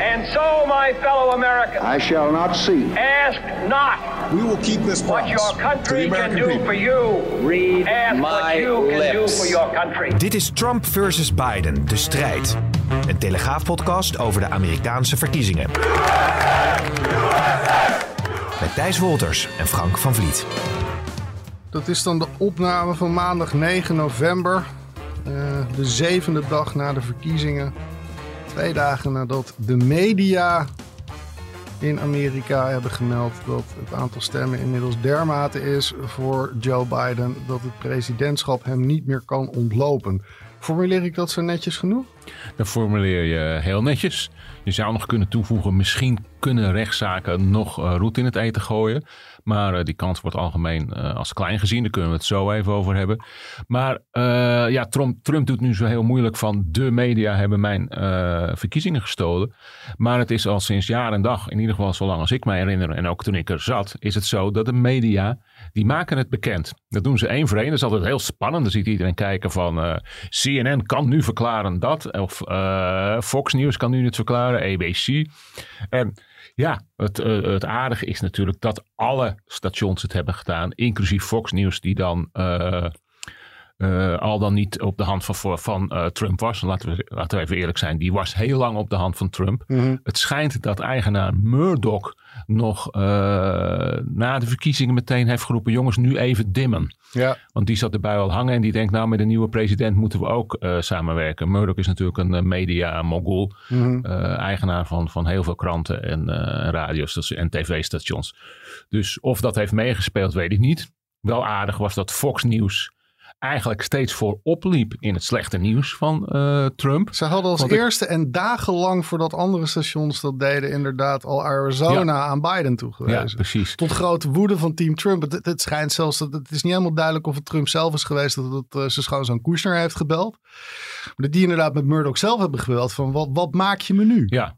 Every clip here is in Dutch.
And so, my fellow Americans, I shall not see. ask not We will keep this what promise your to the country can do people. for you. Read Ask what my you can do lips. for your country. Dit is Trump versus Biden, de strijd. Een telegraafpodcast over de Amerikaanse verkiezingen. Met Thijs Wolters en Frank van Vliet. Dat is dan de opname van maandag 9 november. eh, de zevende dag na de verkiezingen. Twee dagen nadat de media in Amerika hebben gemeld dat het aantal stemmen inmiddels dermate is voor Joe Biden dat het presidentschap hem niet meer kan ontlopen. Formuleer ik dat zo netjes genoeg? Dan formuleer je heel netjes. Je zou nog kunnen toevoegen, misschien kunnen rechtszaken nog eh, roet in het eten gooien. Maar eh, die kans wordt algemeen eh, als klein gezien. Daar kunnen we het zo even over hebben. Maar eh, ja, Trump, Trump doet nu zo heel moeilijk van de media hebben mijn verkiezingen gestolen. Maar het is al sinds jaar en dag, in ieder geval zolang als ik me herinner en ook toen ik er zat, is het zo dat de media, die maken het bekend. Dat doen ze één voor één. Dat is altijd heel spannend. Dan ziet iedereen kijken van eh, CNN kan nu verklaren dat. Of eh, Fox News kan nu het verklaren, ABC. En ja, het, eh, het aardige is natuurlijk dat alle stations het hebben gedaan, inclusief Fox News, die dan eh, al dan niet op de hand van, van eh, Trump was. Laten we, laten we even eerlijk zijn, die was heel lang op de hand van Trump. Het schijnt dat eigenaar Murdoch nog eh, na de verkiezingen meteen heeft geroepen: jongens, nu even dimmen. Ja. Want die zat erbij al hangen en die denkt, nou met de nieuwe president moeten we ook samenwerken. Murdoch is natuurlijk een eh, media mogul, Mhm. eigenaar van, van heel veel kranten en radiostations en tv-stations. Dus of dat heeft meegespeeld, weet ik niet. Wel aardig was dat Fox News eigenlijk steeds voor opliep in het slechte nieuws van eh, Trump. Ze hadden als Want ik- eerste en dagenlang voordat andere stations dat deden, inderdaad al Arizona Ja. aan Biden Ja, toegewezen. precies. Tot grote woede van team Trump. Het, het schijnt zelfs dat het is niet helemaal duidelijk of het Trump zelf is geweest dat het uh, zijn schoonzoon Kushner heeft gebeld. Maar dat die inderdaad met Murdoch zelf hebben gebeld van wat, wat maak je me nu? Ja.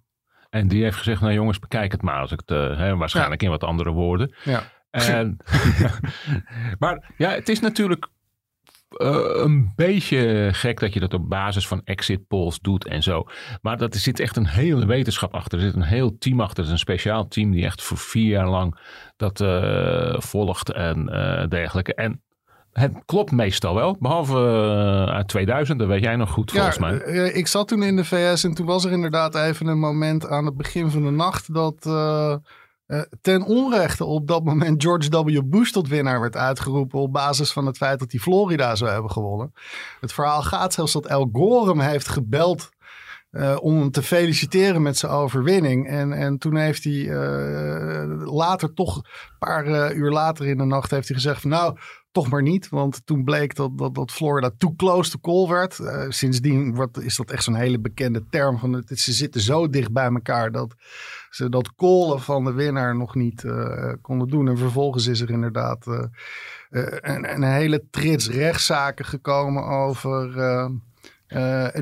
En die heeft gezegd, nou jongens, bekijk het maar. Als ik het, eh, hè, waarschijnlijk in wat andere woorden. Ja. En, maar ja, het is natuurlijk eh, een beetje gek dat je dat op basis van exit polls doet en zo. Maar dat, er zit echt een hele wetenschap achter. Er zit een heel team achter. Het is een speciaal team die echt voor vier jaar lang dat eh, volgt en eh, dergelijke. En het klopt meestal wel, behalve eh, uit 2000, dat weet jij nog goed volgens mij. eh, ik zat toen in de VS en toen was er inderdaad even een moment aan het begin van de nacht dat eh, eh, ten onrechte op dat moment George W. Bush tot winnaar werd uitgeroepen op basis van het feit dat hij Florida zou hebben gewonnen. Het verhaal gaat zelfs dat Al Gore hem heeft gebeld eh, om hem te feliciteren met zijn overwinning. En, en toen heeft hij eh, later toch, een paar uur later in de nacht, heeft hij gezegd van nou, toch maar niet. Want toen bleek dat, dat, dat Florida too close to call werd. Sindsdien wordt, is dat echt zo'n hele bekende term. Van het, ze zitten zo dicht bij elkaar dat ze dat callen van de winnaar nog niet eh, konden doen. En vervolgens is er inderdaad eh, eh, een, een hele trits rechtszaken gekomen over...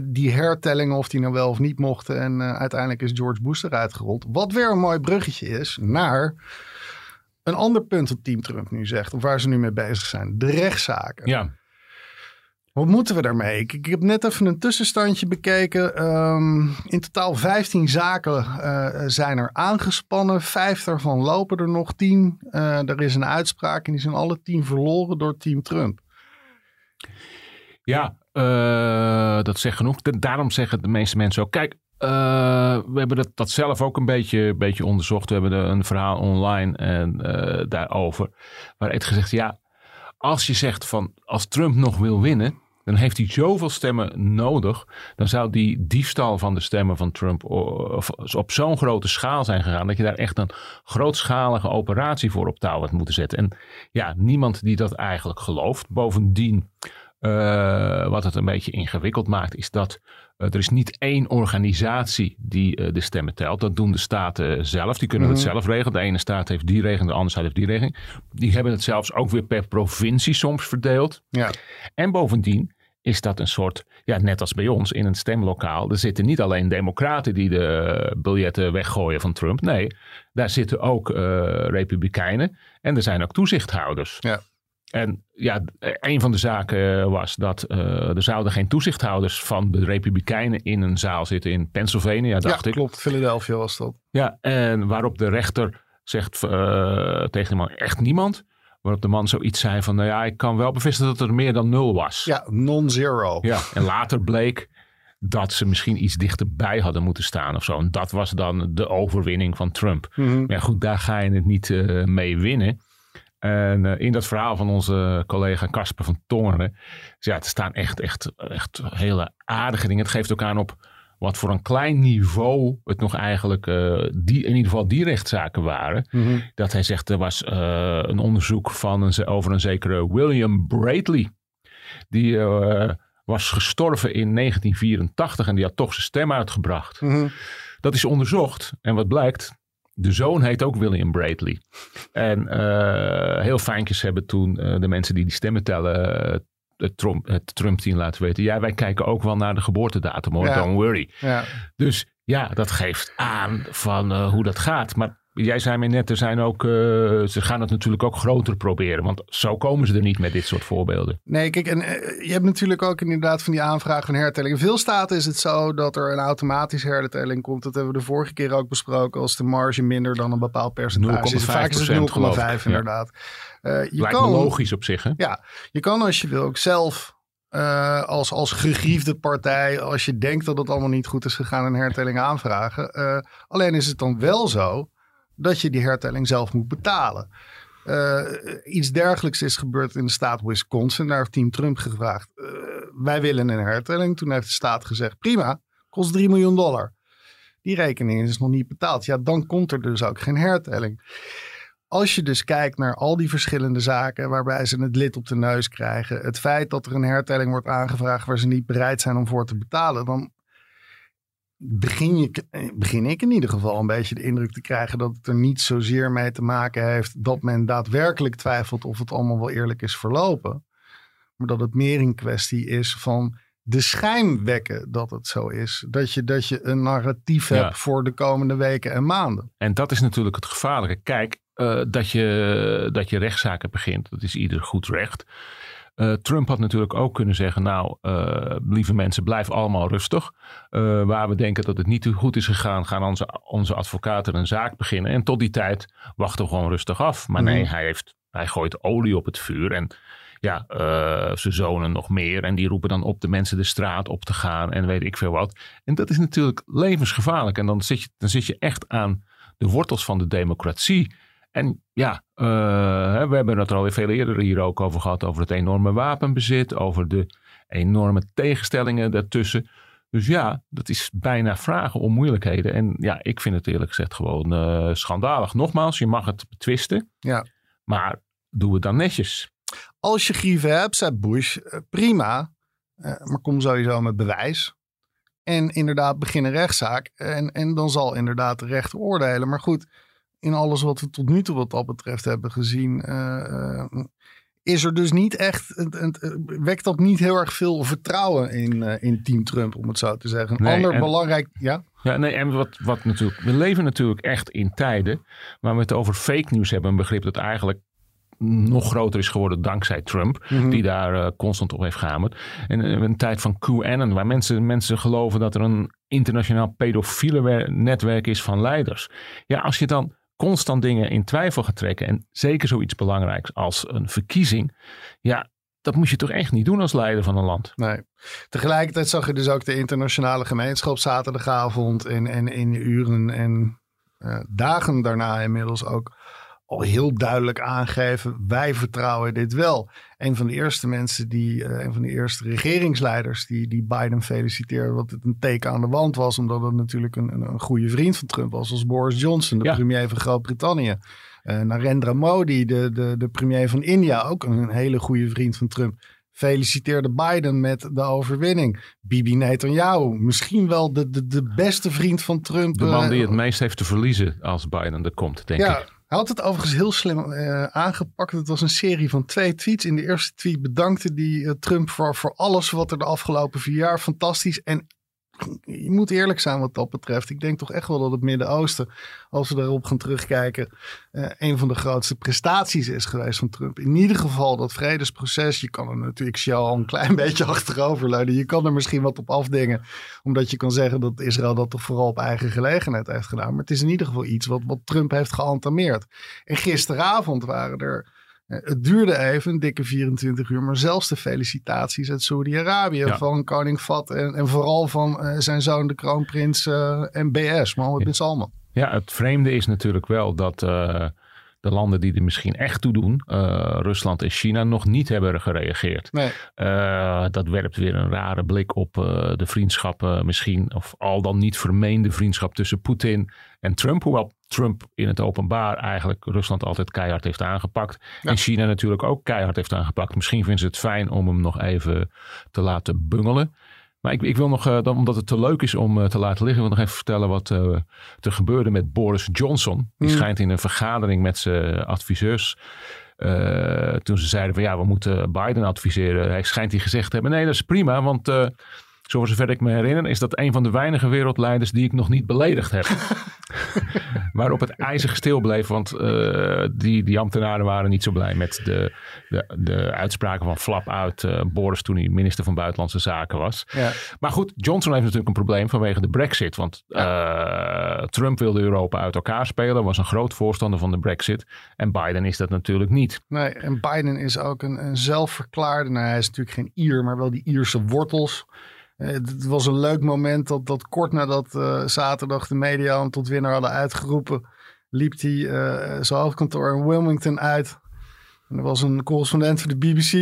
die hertellingen, of die nou wel of niet mochten. En uiteindelijk is George Bush eruit gerold. Wat weer een mooi bruggetje is naar een ander punt dat Team Trump nu zegt. Of waar ze nu mee bezig zijn. De rechtszaken. Ja. Wat moeten we daarmee? Ik, heb net even een tussenstandje bekeken. Um, in totaal 15 zaken uh, zijn er aangespannen. Vijf daarvan lopen er nog. Tien, uh, er is een uitspraak en die zijn alle tien verloren door Team Trump. Ja, uh, dat zegt genoeg. Daarom zeggen de meeste mensen ook, kijk, we hebben dat, zelf ook een beetje, beetje onderzocht. We hebben een verhaal online en, uh, daarover. Waar het gezegd, ja, als je zegt van, als Trump nog wil winnen, dan heeft hij zoveel stemmen nodig. Dan zou die diefstal van de stemmen van Trump op zo'n grote schaal zijn gegaan. Dat je daar echt een grootschalige operatie voor op touw had moeten zetten. En ja, niemand die dat eigenlijk gelooft. Bovendien Eh, wat het een beetje ingewikkeld maakt, is dat eh, er is niet één organisatie die eh, de stemmen telt. Dat doen de staten zelf. Die kunnen het Mhm. zelf regelen. De ene staat heeft die regeling, de andere staat heeft die regeling. Die hebben het zelfs ook weer per provincie soms verdeeld. Ja. En bovendien is dat een soort, ja, net als bij ons in een stemlokaal. Er zitten niet alleen democraten die de biljetten weggooien van Trump. Nee, daar zitten ook republikeinen. En er zijn ook toezichthouders. Ja. En ja, een van de zaken was dat eh, er zouden geen toezichthouders van de republikeinen in een zaal zitten in Pennsylvania, dacht ja, ik. klopt. Philadelphia was dat. Ja, en waarop de rechter zegt eh, tegen de man, echt niemand. Waarop de man zoiets zei van, nou ja, ik kan wel bevestigen dat er meer dan nul was. Ja, non-zero. Ja, en later bleek dat ze misschien iets dichterbij hadden moeten staan of zo. En dat was dan de overwinning van Trump. Mhm. Maar goed, daar ga je het niet eh, mee winnen. En eh, in dat verhaal van onze collega Casper van Tongeren, ja, er staan echt, echt, echt hele aardige dingen. Het geeft ook aan op wat voor een klein niveau het nog eigenlijk, eh, die, in ieder geval die rechtszaken waren. Mhm. Dat hij zegt, er was eh, een onderzoek van een, over een zekere William Bradley. Die was gestorven in 1984 en die had toch zijn stem uitgebracht. Mhm. Dat is onderzocht. En wat blijkt? De zoon heet ook William Bradley. En eh, heel fijntjes hebben toen eh, de mensen die die stemmen tellen... eh, het Trump- het Trump-team laten weten. Ja, wij kijken ook wel naar de geboortedatum hoor. Ja. Don't worry. Ja. Dus ja, dat geeft aan van hoe dat gaat. Maar jij zei me net, er zijn ook, eh, ze gaan het natuurlijk ook groter proberen. Want zo komen ze er niet met dit soort voorbeelden. Nee, kijk, en eh, je hebt natuurlijk ook inderdaad van die aanvraag van hertelling. In veel staten is het zo dat er een automatische hertelling komt. Dat hebben we de vorige keer ook besproken. Als de marge minder dan een bepaald percentage is. Vaak is het 0,5 0,5% geloof ik. Ja. inderdaad. Eh, je Lijkt kan, me logisch op zich, hè? Ja, je kan als je wil ook zelf als, als gegriefde partij, als je denkt dat het allemaal niet goed is gegaan, een hertelling aanvragen. Alleen is het dan wel zo dat je die hertelling zelf moet betalen. Eh, iets dergelijks is gebeurd in de staat Wisconsin. Daar heeft Team Trump gevraagd: eh, wij willen een hertelling. Toen heeft de staat gezegd: prima, kost 3 miljoen dollar. Die rekening is nog niet betaald. Ja, dan komt er dus ook geen hertelling. Als je dus kijkt naar al die verschillende zaken waarbij ze het lid op de neus krijgen, het feit dat er een hertelling wordt aangevraagd waar ze niet bereid zijn om voor te betalen, dan begin, je, begin ik in ieder geval een beetje de indruk te krijgen dat het er niet zozeer mee te maken heeft dat men daadwerkelijk twijfelt of het allemaal wel eerlijk is verlopen. Maar dat het meer een kwestie is van de schijn wekken dat het zo is. Dat je, dat je een narratief Ja. hebt voor de komende weken en maanden. En dat is natuurlijk het gevaarlijke. Kijk, eh, dat, je, dat je rechtszaken begint, dat is ieder goed recht. Eh, Trump had natuurlijk ook kunnen zeggen, nou, eh, lieve mensen, blijf allemaal rustig. Eh, waar we denken dat het niet goed is gegaan, gaan onze, onze advocaten een zaak beginnen. En tot die tijd wachten we gewoon rustig af. Maar nee, Mhm. hij, heeft, hij gooit olie op het vuur. En ja, eh, zijn zonen nog meer. En die roepen dan op de mensen de straat op te gaan en weet ik veel wat. En dat is natuurlijk levensgevaarlijk. En dan zit je, dan zit je echt aan de wortels van de democratie. En ja, eh, we hebben het er al veel eerder hier ook over gehad. Over het enorme wapenbezit. Over de enorme tegenstellingen daartussen. Dus ja, dat is bijna vragen om moeilijkheden. En ja, ik vind het eerlijk gezegd gewoon eh, schandalig. Nogmaals, je mag het betwisten. Ja. Maar doe het dan netjes. Als je grieven hebt, zei Bush, eh, prima. maar kom sowieso met bewijs. En inderdaad, begin een rechtszaak. En, en dan zal inderdaad de rechter oordelen. Maar goed, in alles wat we tot nu toe wat dat betreft hebben gezien... eh, eh, is er dus niet echt... Het- wekt dat niet heel erg veel vertrouwen in, eh, in Team Trump, om het zo te zeggen. Een Nee, ander en- belangrijk... Ja, Ja, nee, en wat, wat natuurlijk. We leven natuurlijk echt in tijden waar we het over fake news hebben. Een begrip dat eigenlijk nog groter is geworden dankzij Trump. Mhm. Die daar eh, constant op heeft gehamerd. En eh, een tijd van QAnon, waar mensen, mensen geloven dat er een internationaal pedofiele wer- netwerk is van leiders. Ja, als je dan constant dingen in twijfel gaat trekken. En zeker zoiets belangrijks als een verkiezing. Ja, dat moet je toch echt niet doen als leider van een land. Nee. Tegelijkertijd zag je dus ook de internationale gemeenschap zaterdagavond en, en in uren en eh, dagen daarna inmiddels ook al heel duidelijk aangeven, wij vertrouwen dit wel. Een van de eerste mensen die, eh, een van de eerste regeringsleiders die, die Biden feliciteerde, wat het een teken aan de wand was, omdat het natuurlijk een, een, goede vriend van Trump was, was Boris Johnson, de Ja. premier van Groot-Brittannië. Eh, Narendra Modi, de, de, de premier van India, ook een hele goede vriend van Trump feliciteerde Biden met de overwinning. Bibi Netanyahu, misschien wel de, de, de beste vriend van Trump. De man eh, die het meest heeft te verliezen als Biden er komt, denk ja, ik. Hij had het overigens heel slim eh, aangepakt. Het was een serie van twee tweets. In de eerste tweet bedankte die eh, Trump voor, voor alles wat er de afgelopen vier jaar fantastisch. En je moet eerlijk zijn wat dat betreft. Ik denk toch echt wel dat het Midden-Oosten, als we daarop gaan terugkijken, eh, een van de grootste prestaties is geweest van Trump. In ieder geval dat vredesproces. Je kan er natuurlijk, al een klein beetje achterover leunen. Je kan er misschien wat op afdingen, omdat je kan zeggen dat Israël dat toch vooral op eigen gelegenheid heeft gedaan. Maar het is in ieder geval iets wat, wat Trump heeft geantameerd. En gisteravond waren er Het duurde even, een dikke 24 uur, maar zelfs de felicitaties uit Saudi-Arabië Ja. van koning Fat en, en vooral van eh, zijn zoon de kroonprins eh MBS, Mohammed Ja. bin Salman. Ja, het vreemde is natuurlijk wel dat eh, de landen die er misschien echt toe doen, eh, Rusland en China, nog niet hebben gereageerd. Nee, Eh, dat werpt weer een rare blik op eh, de vriendschappen misschien, of al dan niet vermeende vriendschap tussen Poetin en Trump. Hoewel Trump in het openbaar eigenlijk Rusland altijd keihard heeft aangepakt. En China natuurlijk ook keihard heeft aangepakt. Misschien vinden ze het fijn om hem nog even te laten bungelen. Maar ik, ik wil nog, eh, dan, omdat het te leuk is om eh, te laten liggen, wil nog even vertellen wat eh, er gebeurde met Boris Johnson. Die Hmm. schijnt in een vergadering met zijn adviseurs. toen ze zeiden van ja, we moeten Biden adviseren. Hij schijnt hij gezegd te hebben: nee, dat is prima. Want voor zover ik me herinner, is dat een van de weinige wereldleiders die ik nog niet beledigd heb. Waarop het ijzig stil bleef, want eh, die, die ambtenaren waren niet zo blij met de, de, de uitspraken van Flap uit eh, Boris toen hij minister van Buitenlandse Zaken was. ja. Maar goed, Johnson heeft natuurlijk een probleem vanwege de brexit. Want eh, Trump wilde Europa uit elkaar spelen, was een groot voorstander van de brexit. En Biden is dat natuurlijk niet. Nee, en Biden is ook een, een zelfverklaarde, nou hij is natuurlijk geen Ier, maar wel die Ierse wortels. Eh, het was een leuk moment dat, dat kort nadat eh, zaterdag de media hem tot winnaar hadden uitgeroepen, liep hij eh, zijn hoofdkantoor in Wilmington uit. En er was een correspondent voor de BBC.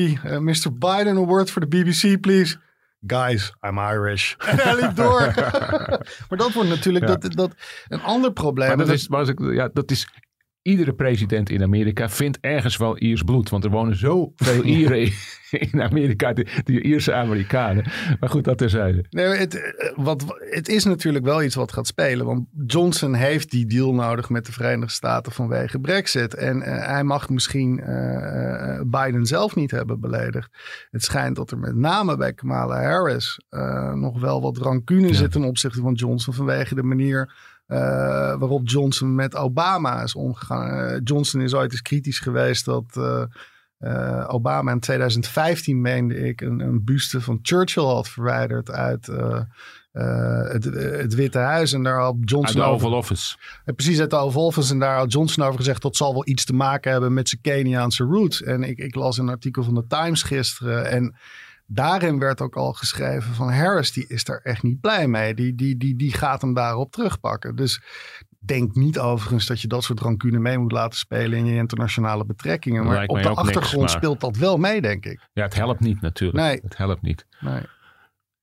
Mr. Biden, a word for the BBC, please. Guys, I'm Irish. En hij liep door. maar dat wordt natuurlijk Ja. dat, dat een ander probleem. Maar dat Dat- is, maar als ik, ja, dat is. Iedere president in Amerika vindt ergens wel Iers bloed. Want er wonen zoveel Ieren in, in Amerika, die, die Ierse Amerikanen. Maar goed, dat terzijde. Nee, het, eh, wat, het is natuurlijk wel iets wat gaat spelen. Want Johnson heeft die deal nodig met de Verenigde Staten vanwege Brexit. En eh, hij mag misschien eh, Biden zelf niet hebben beledigd. Het schijnt dat er met name bij Kamala Harris nog wel wat rancune Ja. zit ten opzichte van Johnson. Vanwege de manier eh, waarop Johnson met Obama is omgegaan. Eh, Johnson is ooit eens kritisch geweest dat... eh, Obama in 2015 meende ik een, een buste van Churchill had verwijderd uit het, het Witte Huis. En daar had Uit Johnson de over, Oval Office. eh, precies uit de Oval Office. En daar had Johnson over gezegd dat zal wel iets te maken hebben met zijn Keniaanse roots. En ik, ik las een artikel van de Times gisteren en daarin werd ook al geschreven van Harris, die is daar echt niet blij mee. Die, die, die, die gaat hem daarop terugpakken. Dus denk niet overigens dat je dat soort rancune mee moet laten spelen in je internationale betrekkingen. Maar op de niks, achtergrond maar- speelt dat wel mee, denk ik. Ja, het helpt niet natuurlijk. Nee. Het helpt niet. Nee.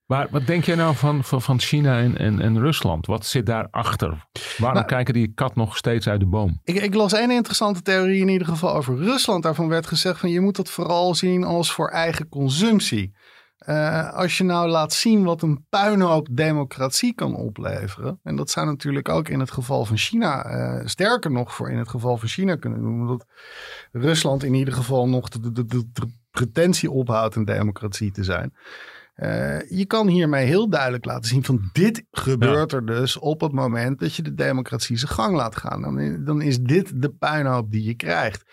Maar wat denk jij nou van, van, van China en, en, en Rusland? Wat zit daarachter? Waarom Nou- kijken die kat nog steeds uit de boom? Ik, ik las één interessante theorie in ieder geval over Rusland. Daarvan werd gezegd van je moet dat vooral zien als voor eigen consumptie. Eh, als je nou laat zien wat een puinhoop democratie kan opleveren. En dat zou natuurlijk ook in het geval van China, eh, sterker nog voor in het geval van China kunnen doen. Omdat Rusland in ieder geval nog de, de, de, de pretentie ophoudt een democratie te zijn. Eh, je kan hiermee heel duidelijk laten zien van dit gebeurt er dus op het moment dat je de democratie zijn gang laat gaan. Dan, dan is dit de puinhoop die je krijgt.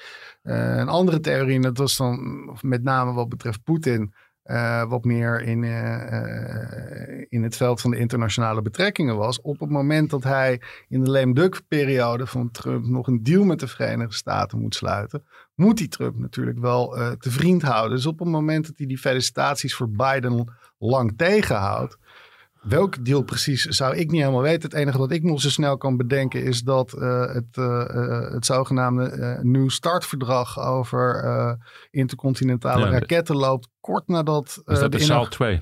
Een andere theorie, en dat was dan met name wat betreft Poetin, eh, wat meer in, eh, eh, in het veld van de internationale betrekkingen was. Op het moment dat hij in de lame duck periode van Trump nog een deal met de Verenigde Staten moet sluiten, moet hij Trump natuurlijk wel te vriend houden. Dus op het moment dat hij die felicitaties voor Biden lang tegenhoudt, Welke deal precies zou ik niet helemaal weten. Het enige wat ik nog zo snel kan bedenken is dat eh, het, eh, eh, het zogenaamde New Start-verdrag over intercontinentale Ja, raketten loopt kort nadat. Is eh, dat de de Saal inaug- 2?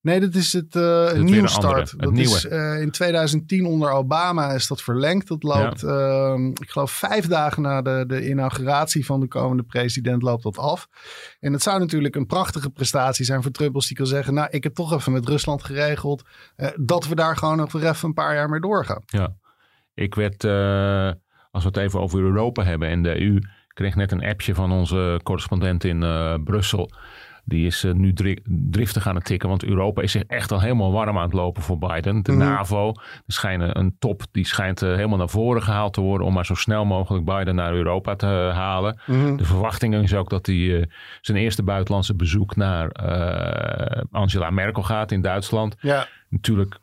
Nee, dat is het uh, andere, start. dat nieuwe. is uh, in 2010 onder Obama is dat verlengd. Dat loopt, uh, ik geloof, vijf dagen na de, de inauguratie van de komende president loopt dat af. En het zou natuurlijk een prachtige prestatie zijn voor Trump als die kan zeggen, nou, ik heb toch even met Rusland geregeld eh, dat we daar gewoon nog even een paar jaar mee doorgaan. Ja, ik werd, als we het even over Europa hebben en de EU, kreeg net een appje van onze correspondent in Brussel. Die is uh, nu dri driftig aan het tikken, want Europa is zich echt al helemaal warm aan het lopen voor Biden. De Mhm. NAVO, er schijnen een top, die schijnt uh, helemaal naar voren gehaald te worden om maar zo snel mogelijk Biden naar Europa te halen. Mhm. De verwachting is ook dat hij zijn eerste buitenlandse bezoek naar Angela Merkel gaat in Duitsland. Ja. Natuurlijk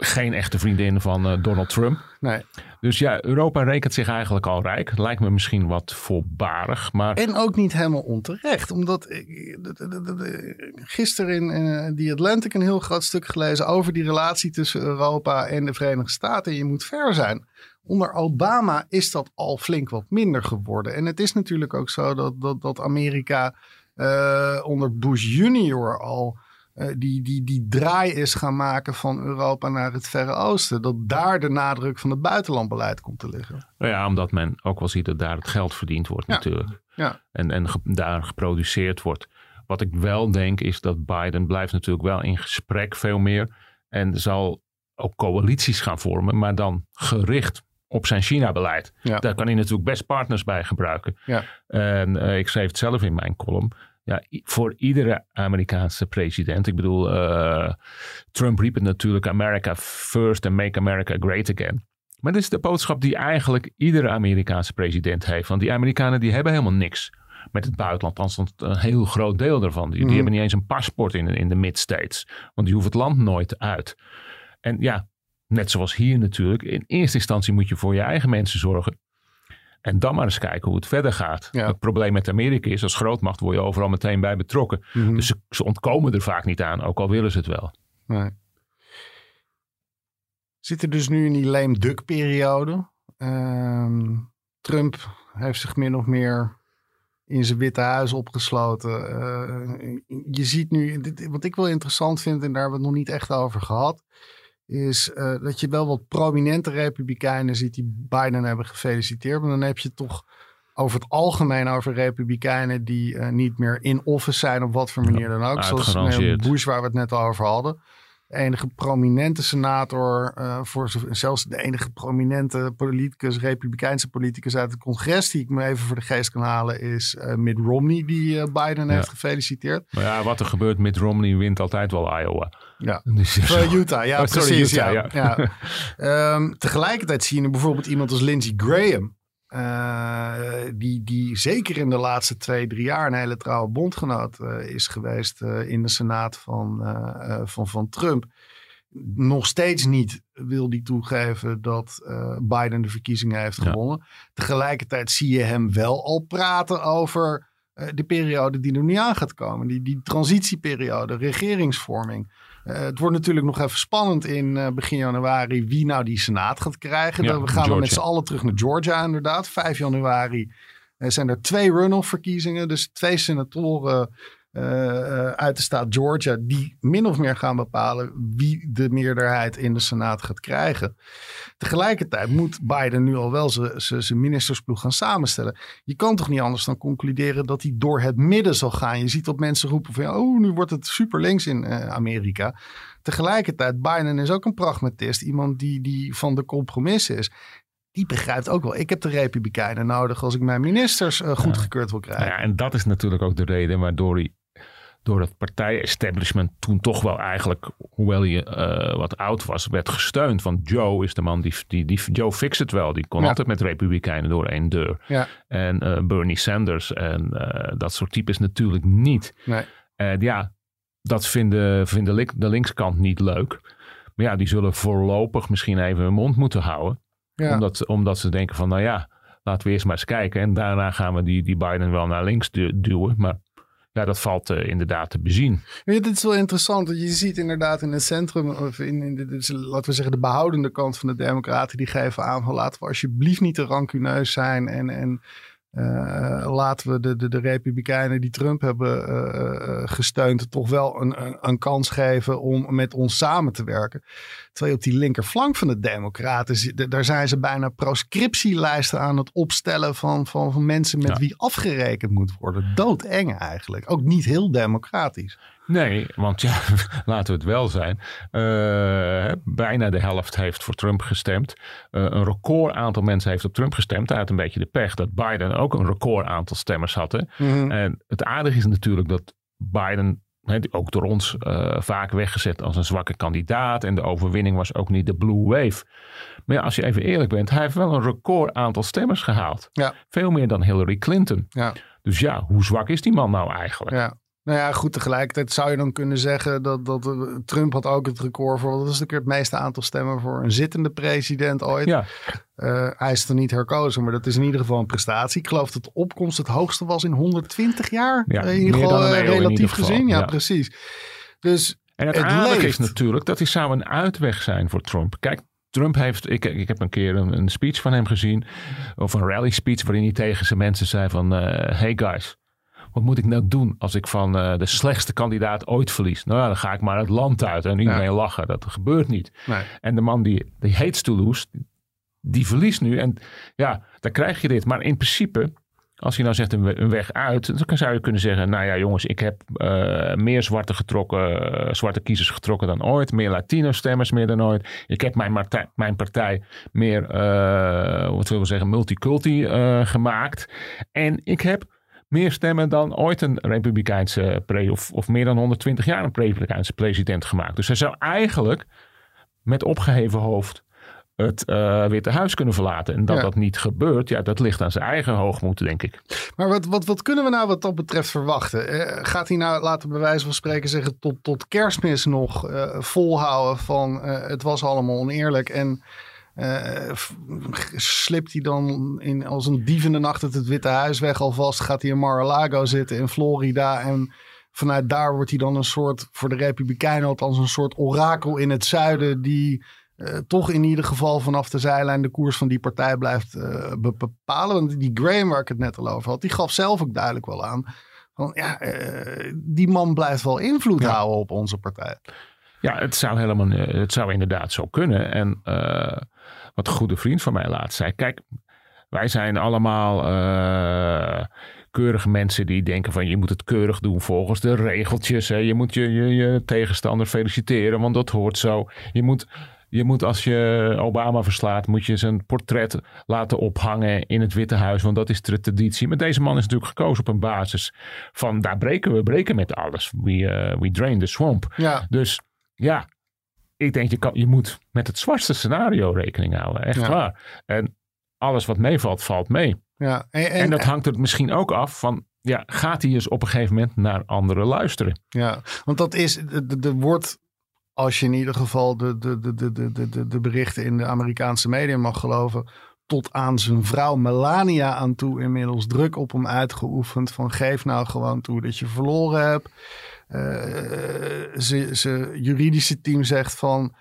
geen echte vriendin van uh, Donald Trump. Nee. Dus ja, Europa rekent zich eigenlijk al rijk. Lijkt me misschien wat voorbarig, maar... En ook niet helemaal onterecht. Omdat gisteren in uh, The Atlantic een heel groot stuk gelezen over die relatie tussen Europa en de Verenigde Staten. En je moet ver zijn. Onder Obama is dat al flink wat minder geworden. En het is natuurlijk ook zo dat, dat, dat Amerika uh, onder Bush junior al... Uh, die, die, die draai is gaan maken van Europa naar het Verre Oosten. Dat daar de nadruk van het buitenlandbeleid komt te liggen. Nou ja, omdat men ook wel ziet dat daar het geld verdiend wordt ja. natuurlijk. Ja. En, en ge daar geproduceerd wordt. Wat ik wel denk is dat Biden blijft natuurlijk wel in gesprek veel meer. En zal ook coalities gaan vormen, maar dan gericht op zijn China-beleid. Ja. Daar kan hij natuurlijk best partners bij gebruiken. Ja. En uh, ik schreef het zelf in mijn column ja, voor iedere Amerikaanse president. Ik bedoel, uh, Trump riep het natuurlijk America first and make America great again. Maar dit is de boodschap die eigenlijk iedere Amerikaanse president heeft. Want die Amerikanen die hebben helemaal niks met het buitenland. Althans een heel groot deel daarvan. Die, die Mhm. hebben niet eens een paspoort in, in de mid-states. Want die hoeven het land nooit uit. En ja, net zoals hier natuurlijk. In eerste instantie moet je voor je eigen mensen zorgen. En dan maar eens kijken hoe het verder gaat. Ja. Het probleem met Amerika is, als grootmacht word je overal meteen bij betrokken. Mhm. Dus ze, ze ontkomen er vaak niet aan, ook al willen ze het wel. Nee. Zitten dus nu in die lame duck periode. Ehm, Trump heeft zich min of meer in zijn witte huis opgesloten. Uh, je ziet nu, dit, wat ik wel interessant vind, en daar hebben we het nog niet echt over gehad, is uh, dat je wel wat prominente republikeinen ziet die Biden hebben gefeliciteerd. Maar dan heb je toch over het algemeen over republikeinen die uh, niet meer in office zijn op wat voor manier dan ook. Zoals Bush waar we het net over hadden. De enige prominente senator, uh, voor zelfs de enige prominente politicus, republikeinse politicus uit het congres, die ik me even voor de geest kan halen, is uh, Mitt Romney, die uh, Biden ja. heeft gefeliciteerd. Maar ja, wat er gebeurt, Mitt Romney wint altijd wel Iowa. Ja, dus, Utah, ja, oh, sorry, precies. Utah, ja. ja. ja. um, tegelijkertijd zie je nu bijvoorbeeld iemand als Lindsey Graham. Uh, die, die zeker in de laatste twee, drie jaar een hele trouwe bondgenoot uh, is geweest uh, in de Senaat van, van, van Trump. Nog steeds niet wil die toegeven dat Biden de verkiezingen heeft gewonnen. Ja. Tegelijkertijd zie je hem wel al praten over de periode die er nu aan gaat komen. Die, die transitieperiode, regeringsvorming. Uh, het wordt natuurlijk nog even spannend in uh, begin januari wie nou die senaat gaat krijgen. Ja, dan, we gaan Georgia. dan met z'n allen terug naar Georgia inderdaad. 5 januari uh, zijn er twee runoff verkiezingen. Dus twee senatoren uit de staat Georgia die min of meer gaan bepalen wie de meerderheid in de senaat gaat krijgen. Tegelijkertijd moet Biden nu al wel zijn ministersploeg gaan samenstellen. Je kan toch niet anders dan concluderen dat hij door het midden zal gaan. Je ziet dat mensen roepen van oh, nu wordt het super links in uh, Amerika. Tegelijkertijd, Biden is ook een pragmatist. Iemand die, die van de compromissen is. Die begrijpt ook wel. Ik heb de Republikeinen nodig als ik mijn ministers uh, goedgekeurd wil krijgen. Nou ja, en dat is natuurlijk ook de reden waardoor hij door het partij-establishment toen toch wel eigenlijk, hoewel hij uh, wat oud was, werd gesteund. Want Joe is de man die, die, die Joe fix het wel. Die kon ja. altijd met republikeinen door één deur. Ja. En uh, Bernie Sanders en uh, dat soort types natuurlijk niet. Nee. En ja, dat vinden, vinden link, de linkskant niet leuk. Maar ja, die zullen voorlopig misschien even hun mond moeten houden. Ja. Omdat, omdat ze denken van, nou ja, laten we eerst maar eens kijken. En daarna gaan we die, die Biden wel naar links du duwen. Maar ja, dat valt uh, inderdaad te bezien. Dit is wel interessant. Want je ziet inderdaad in het centrum, of in, in dus, laten we zeggen de behoudende kant van de democraten, die geven aan van laten we alsjeblieft niet te rancuneus zijn en, en eh, laten we de, de, de Republikeinen die Trump hebben uh, gesteund toch wel een, een, een, kans geven om met ons samen te werken. Terwijl op die linkerflank van de Democraten, daar zijn ze bijna proscriptielijsten aan het opstellen van, van, van mensen met wie afgerekend moet worden. Doodeng eigenlijk. Ook niet heel democratisch. Nee, want ja, laten we het wel zijn. Uh, bijna de helft heeft voor Trump gestemd. Uh, een record aantal mensen heeft op Trump gestemd. Hij had een beetje de pech dat Biden ook een record aantal stemmers had. Mhm. En het aardige is natuurlijk dat Biden ook door ons uh, vaak weggezet als een zwakke kandidaat. En de overwinning was ook niet de blue wave. Maar ja, als je even eerlijk bent, hij heeft wel een record aantal stemmers gehaald. Ja. Veel meer dan Hillary Clinton. Ja. Dus ja, hoe zwak is die man nou eigenlijk? Ja. Nou ja, goed, tegelijkertijd zou je dan kunnen zeggen dat, dat eh, Trump had ook het record voor, dat is keer het meeste aantal stemmen voor een zittende president ooit. Ja. Uh, hij is er niet herkozen, maar dat is in ieder geval een prestatie. Ik geloof dat de opkomst het hoogste was in 120 jaar. Ja, in ieder geval uh, relatief gezien. Ja, precies. Dus en het, het is natuurlijk dat hij zou een uitweg zijn voor Trump. Kijk, Trump heeft, ik, ik heb een keer een, een, speech van hem gezien, of een rally speech, waarin hij tegen zijn mensen zei van, uh, hey guys, wat moet ik nou doen als ik van uh, de slechtste kandidaat ooit verlies? Nou ja, dan ga ik maar het land uit en iedereen ja. lachen. Dat gebeurt niet. Nee. En de man die, die hates to lose, die verliest nu. En ja, dan krijg je dit. Maar in principe, als je nou zegt een, weg uit, dan zou je kunnen zeggen: Nou ja, jongens, ik heb uh, meer zwarte, getrokken, uh, zwarte kiezers getrokken dan ooit. Meer Latino-stemmers meer dan ooit. Ik heb mijn, partij, mijn partij meer, uh, wat willen we zeggen, multiculti gemaakt. En ik heb meer stemmen dan ooit een Republikeinse, pre, of, of meer dan 120 jaar een Republikeinse president gemaakt. Dus hij zou eigenlijk met opgeheven hoofd het uh, Witte Huis kunnen verlaten. En dat dat niet gebeurt, ja, dat ligt aan zijn eigen hoogmoed, denk ik. Maar wat, wat, wat kunnen we nou wat dat betreft verwachten? Uh, gaat hij nou, laten we bij wijze van spreken zeggen, tot, tot kerstmis nog uh, volhouden van het was allemaal oneerlijk en uh, slipt hij dan in, als een dief in de nacht uit het Witte Huis weg alvast. Gaat hij in Mar-a-Lago zitten in Florida. En vanuit daar wordt hij dan een soort, voor de Republikeinen althans, een soort orakel in het zuiden. Die uh, toch in ieder geval vanaf de zijlijn de koers van die partij blijft uh, bepalen. Want die Graham waar ik het net al over had, die gaf zelf ook duidelijk wel aan. Van, ja, die man blijft wel invloed houden op onze partij. Ja, het zou helemaal, het zou inderdaad zo kunnen. En wat een goede vriend van mij laatst zei. Kijk, wij zijn allemaal uh, keurige mensen die denken van je moet het keurig doen volgens de regeltjes. Hè. Je moet je, je, je tegenstander feliciteren, want dat hoort zo. Je moet, je moet als je Obama verslaat, moet je zijn portret laten ophangen in het Witte Huis, want dat is de traditie. Maar deze man is natuurlijk gekozen op een basis van daar breken we breken met alles. We, uh, we drain the swamp. Ja. Dus ja, ik denk, je, kan, je moet met het zwartste scenario rekening houden. Echt waar. En alles wat meevalt, valt mee. Ja, en, en, dat hangt er misschien ook af van, ja, gaat hij eens op een gegeven moment naar anderen luisteren? Ja, want dat is, er wordt, als je in ieder geval de, de, de, de, de, de, de berichten in de Amerikaanse media mag geloven, tot aan zijn vrouw Melania aan toe inmiddels druk op hem uitgeoefend van geef nou gewoon toe dat je verloren hebt. Uh, ze, juridische team zegt van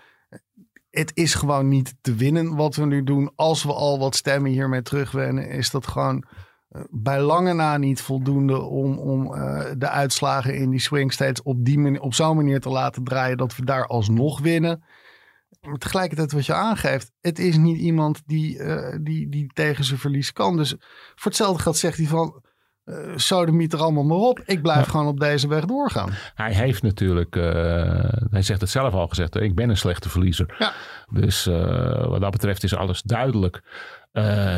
het is gewoon niet te winnen wat we nu doen. Als we al wat stemmen hiermee terugwennen, is dat gewoon uh, bij lange na niet voldoende om, om uh, de uitslagen in die swing states op, die manier, op zo'n manier te laten draaien dat we daar alsnog winnen. Maar tegelijkertijd wat je aangeeft, het is niet iemand die, die, die tegen zijn verlies kan. Dus voor hetzelfde geld zegt hij van uh, sodemiet er allemaal maar op. Ik blijf gewoon op deze weg doorgaan. Hij heeft natuurlijk, uh, hij zegt het zelf al gezegd, ik ben een slechte verliezer. Ja. Dus uh, wat dat betreft is alles duidelijk.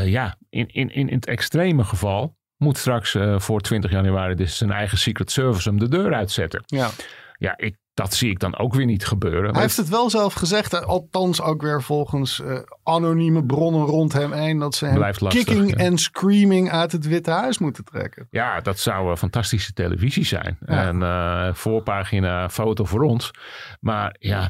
ja, in, in, in het extreme geval moet straks voor 20 januari dus zijn eigen Secret Service hem de deur uitzetten. Ja. Ja, ik dat zie ik dan ook weer niet gebeuren. Hij heeft het wel zelf gezegd, althans ook weer volgens uh, anonieme bronnen rond hem heen, dat ze hem kicking en screaming uit het Witte Huis moeten trekken. Ja, dat zou een fantastische televisie zijn. En uh, voorpagina foto voor ons. Maar ja,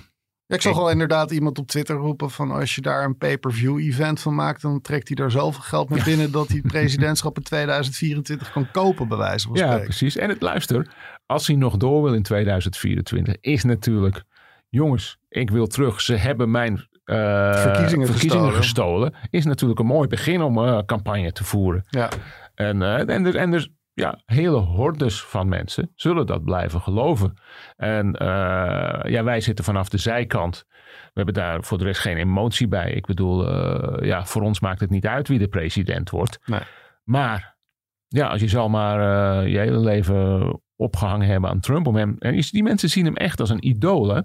ik zag al inderdaad iemand op Twitter roepen van als je daar een pay-per-view event van maakt, dan trekt hij daar zoveel geld mee binnen dat hij het presidentschap in 2024 kan kopen, bij wijze van spreken. Ja, precies. En het luister, als hij nog door wil in 2024, is natuurlijk, jongens, ik wil terug. Ze hebben mijn eh, Verkiezingen gestolen. gestolen. Is natuurlijk een mooi begin om een campagne te voeren. Ja. En, eh, en, er, en dus ja, hele hordes van mensen zullen dat blijven geloven. En eh, ja, wij zitten vanaf de zijkant. We hebben daar voor de rest geen emotie bij. Ik bedoel, eh, ja, voor ons maakt het niet uit wie de president wordt. Nee. Maar ja, als je zal maar eh, je hele leven opgehangen hebben aan Trump om hem. En die mensen zien hem echt als een idool. Hè?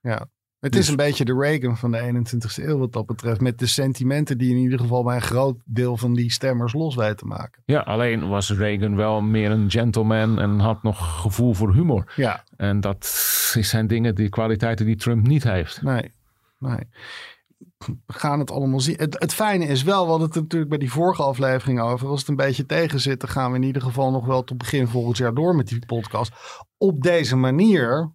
Ja. Het Dus- is een beetje de Reagan van de 21ste eeuw wat dat betreft. Met de sentimenten die in ieder geval bij een groot deel van die stemmers los te maken. Ja, alleen was Reagan wel meer een gentleman en had nog gevoel voor humor. Ja, En dat zijn dingen, die kwaliteiten die Trump niet heeft. nee, nee. We gaan het allemaal zien. Het, het fijne is wel, we hadden het natuurlijk bij die vorige aflevering over. Als het een beetje tegen zit, dan gaan we in ieder geval nog wel tot begin volgend jaar door met die podcast. Op deze manier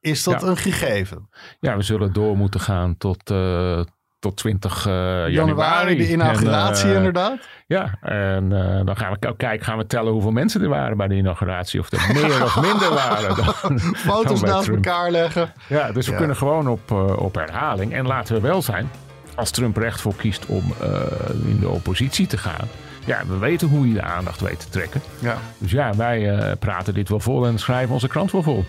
is dat Ja. een gegeven. Ja, we zullen door moeten gaan tot, eh, tot 20 eh, januari. Januari, de inauguratie En, eh, inderdaad. Ja, en dan gaan we ook kijken, gaan we tellen hoeveel mensen er waren bij de inauguratie. Of er meer of minder waren. Dan, Foto's dan naast Trump. elkaar leggen. Ja, dus we kunnen gewoon op, op herhaling. En laten we wel zijn, als Trump recht voor kiest om in de oppositie te gaan. Ja, we weten hoe hij de aandacht weet te trekken. Ja. Dus ja, wij praten dit wel vol en schrijven onze krant wel vol.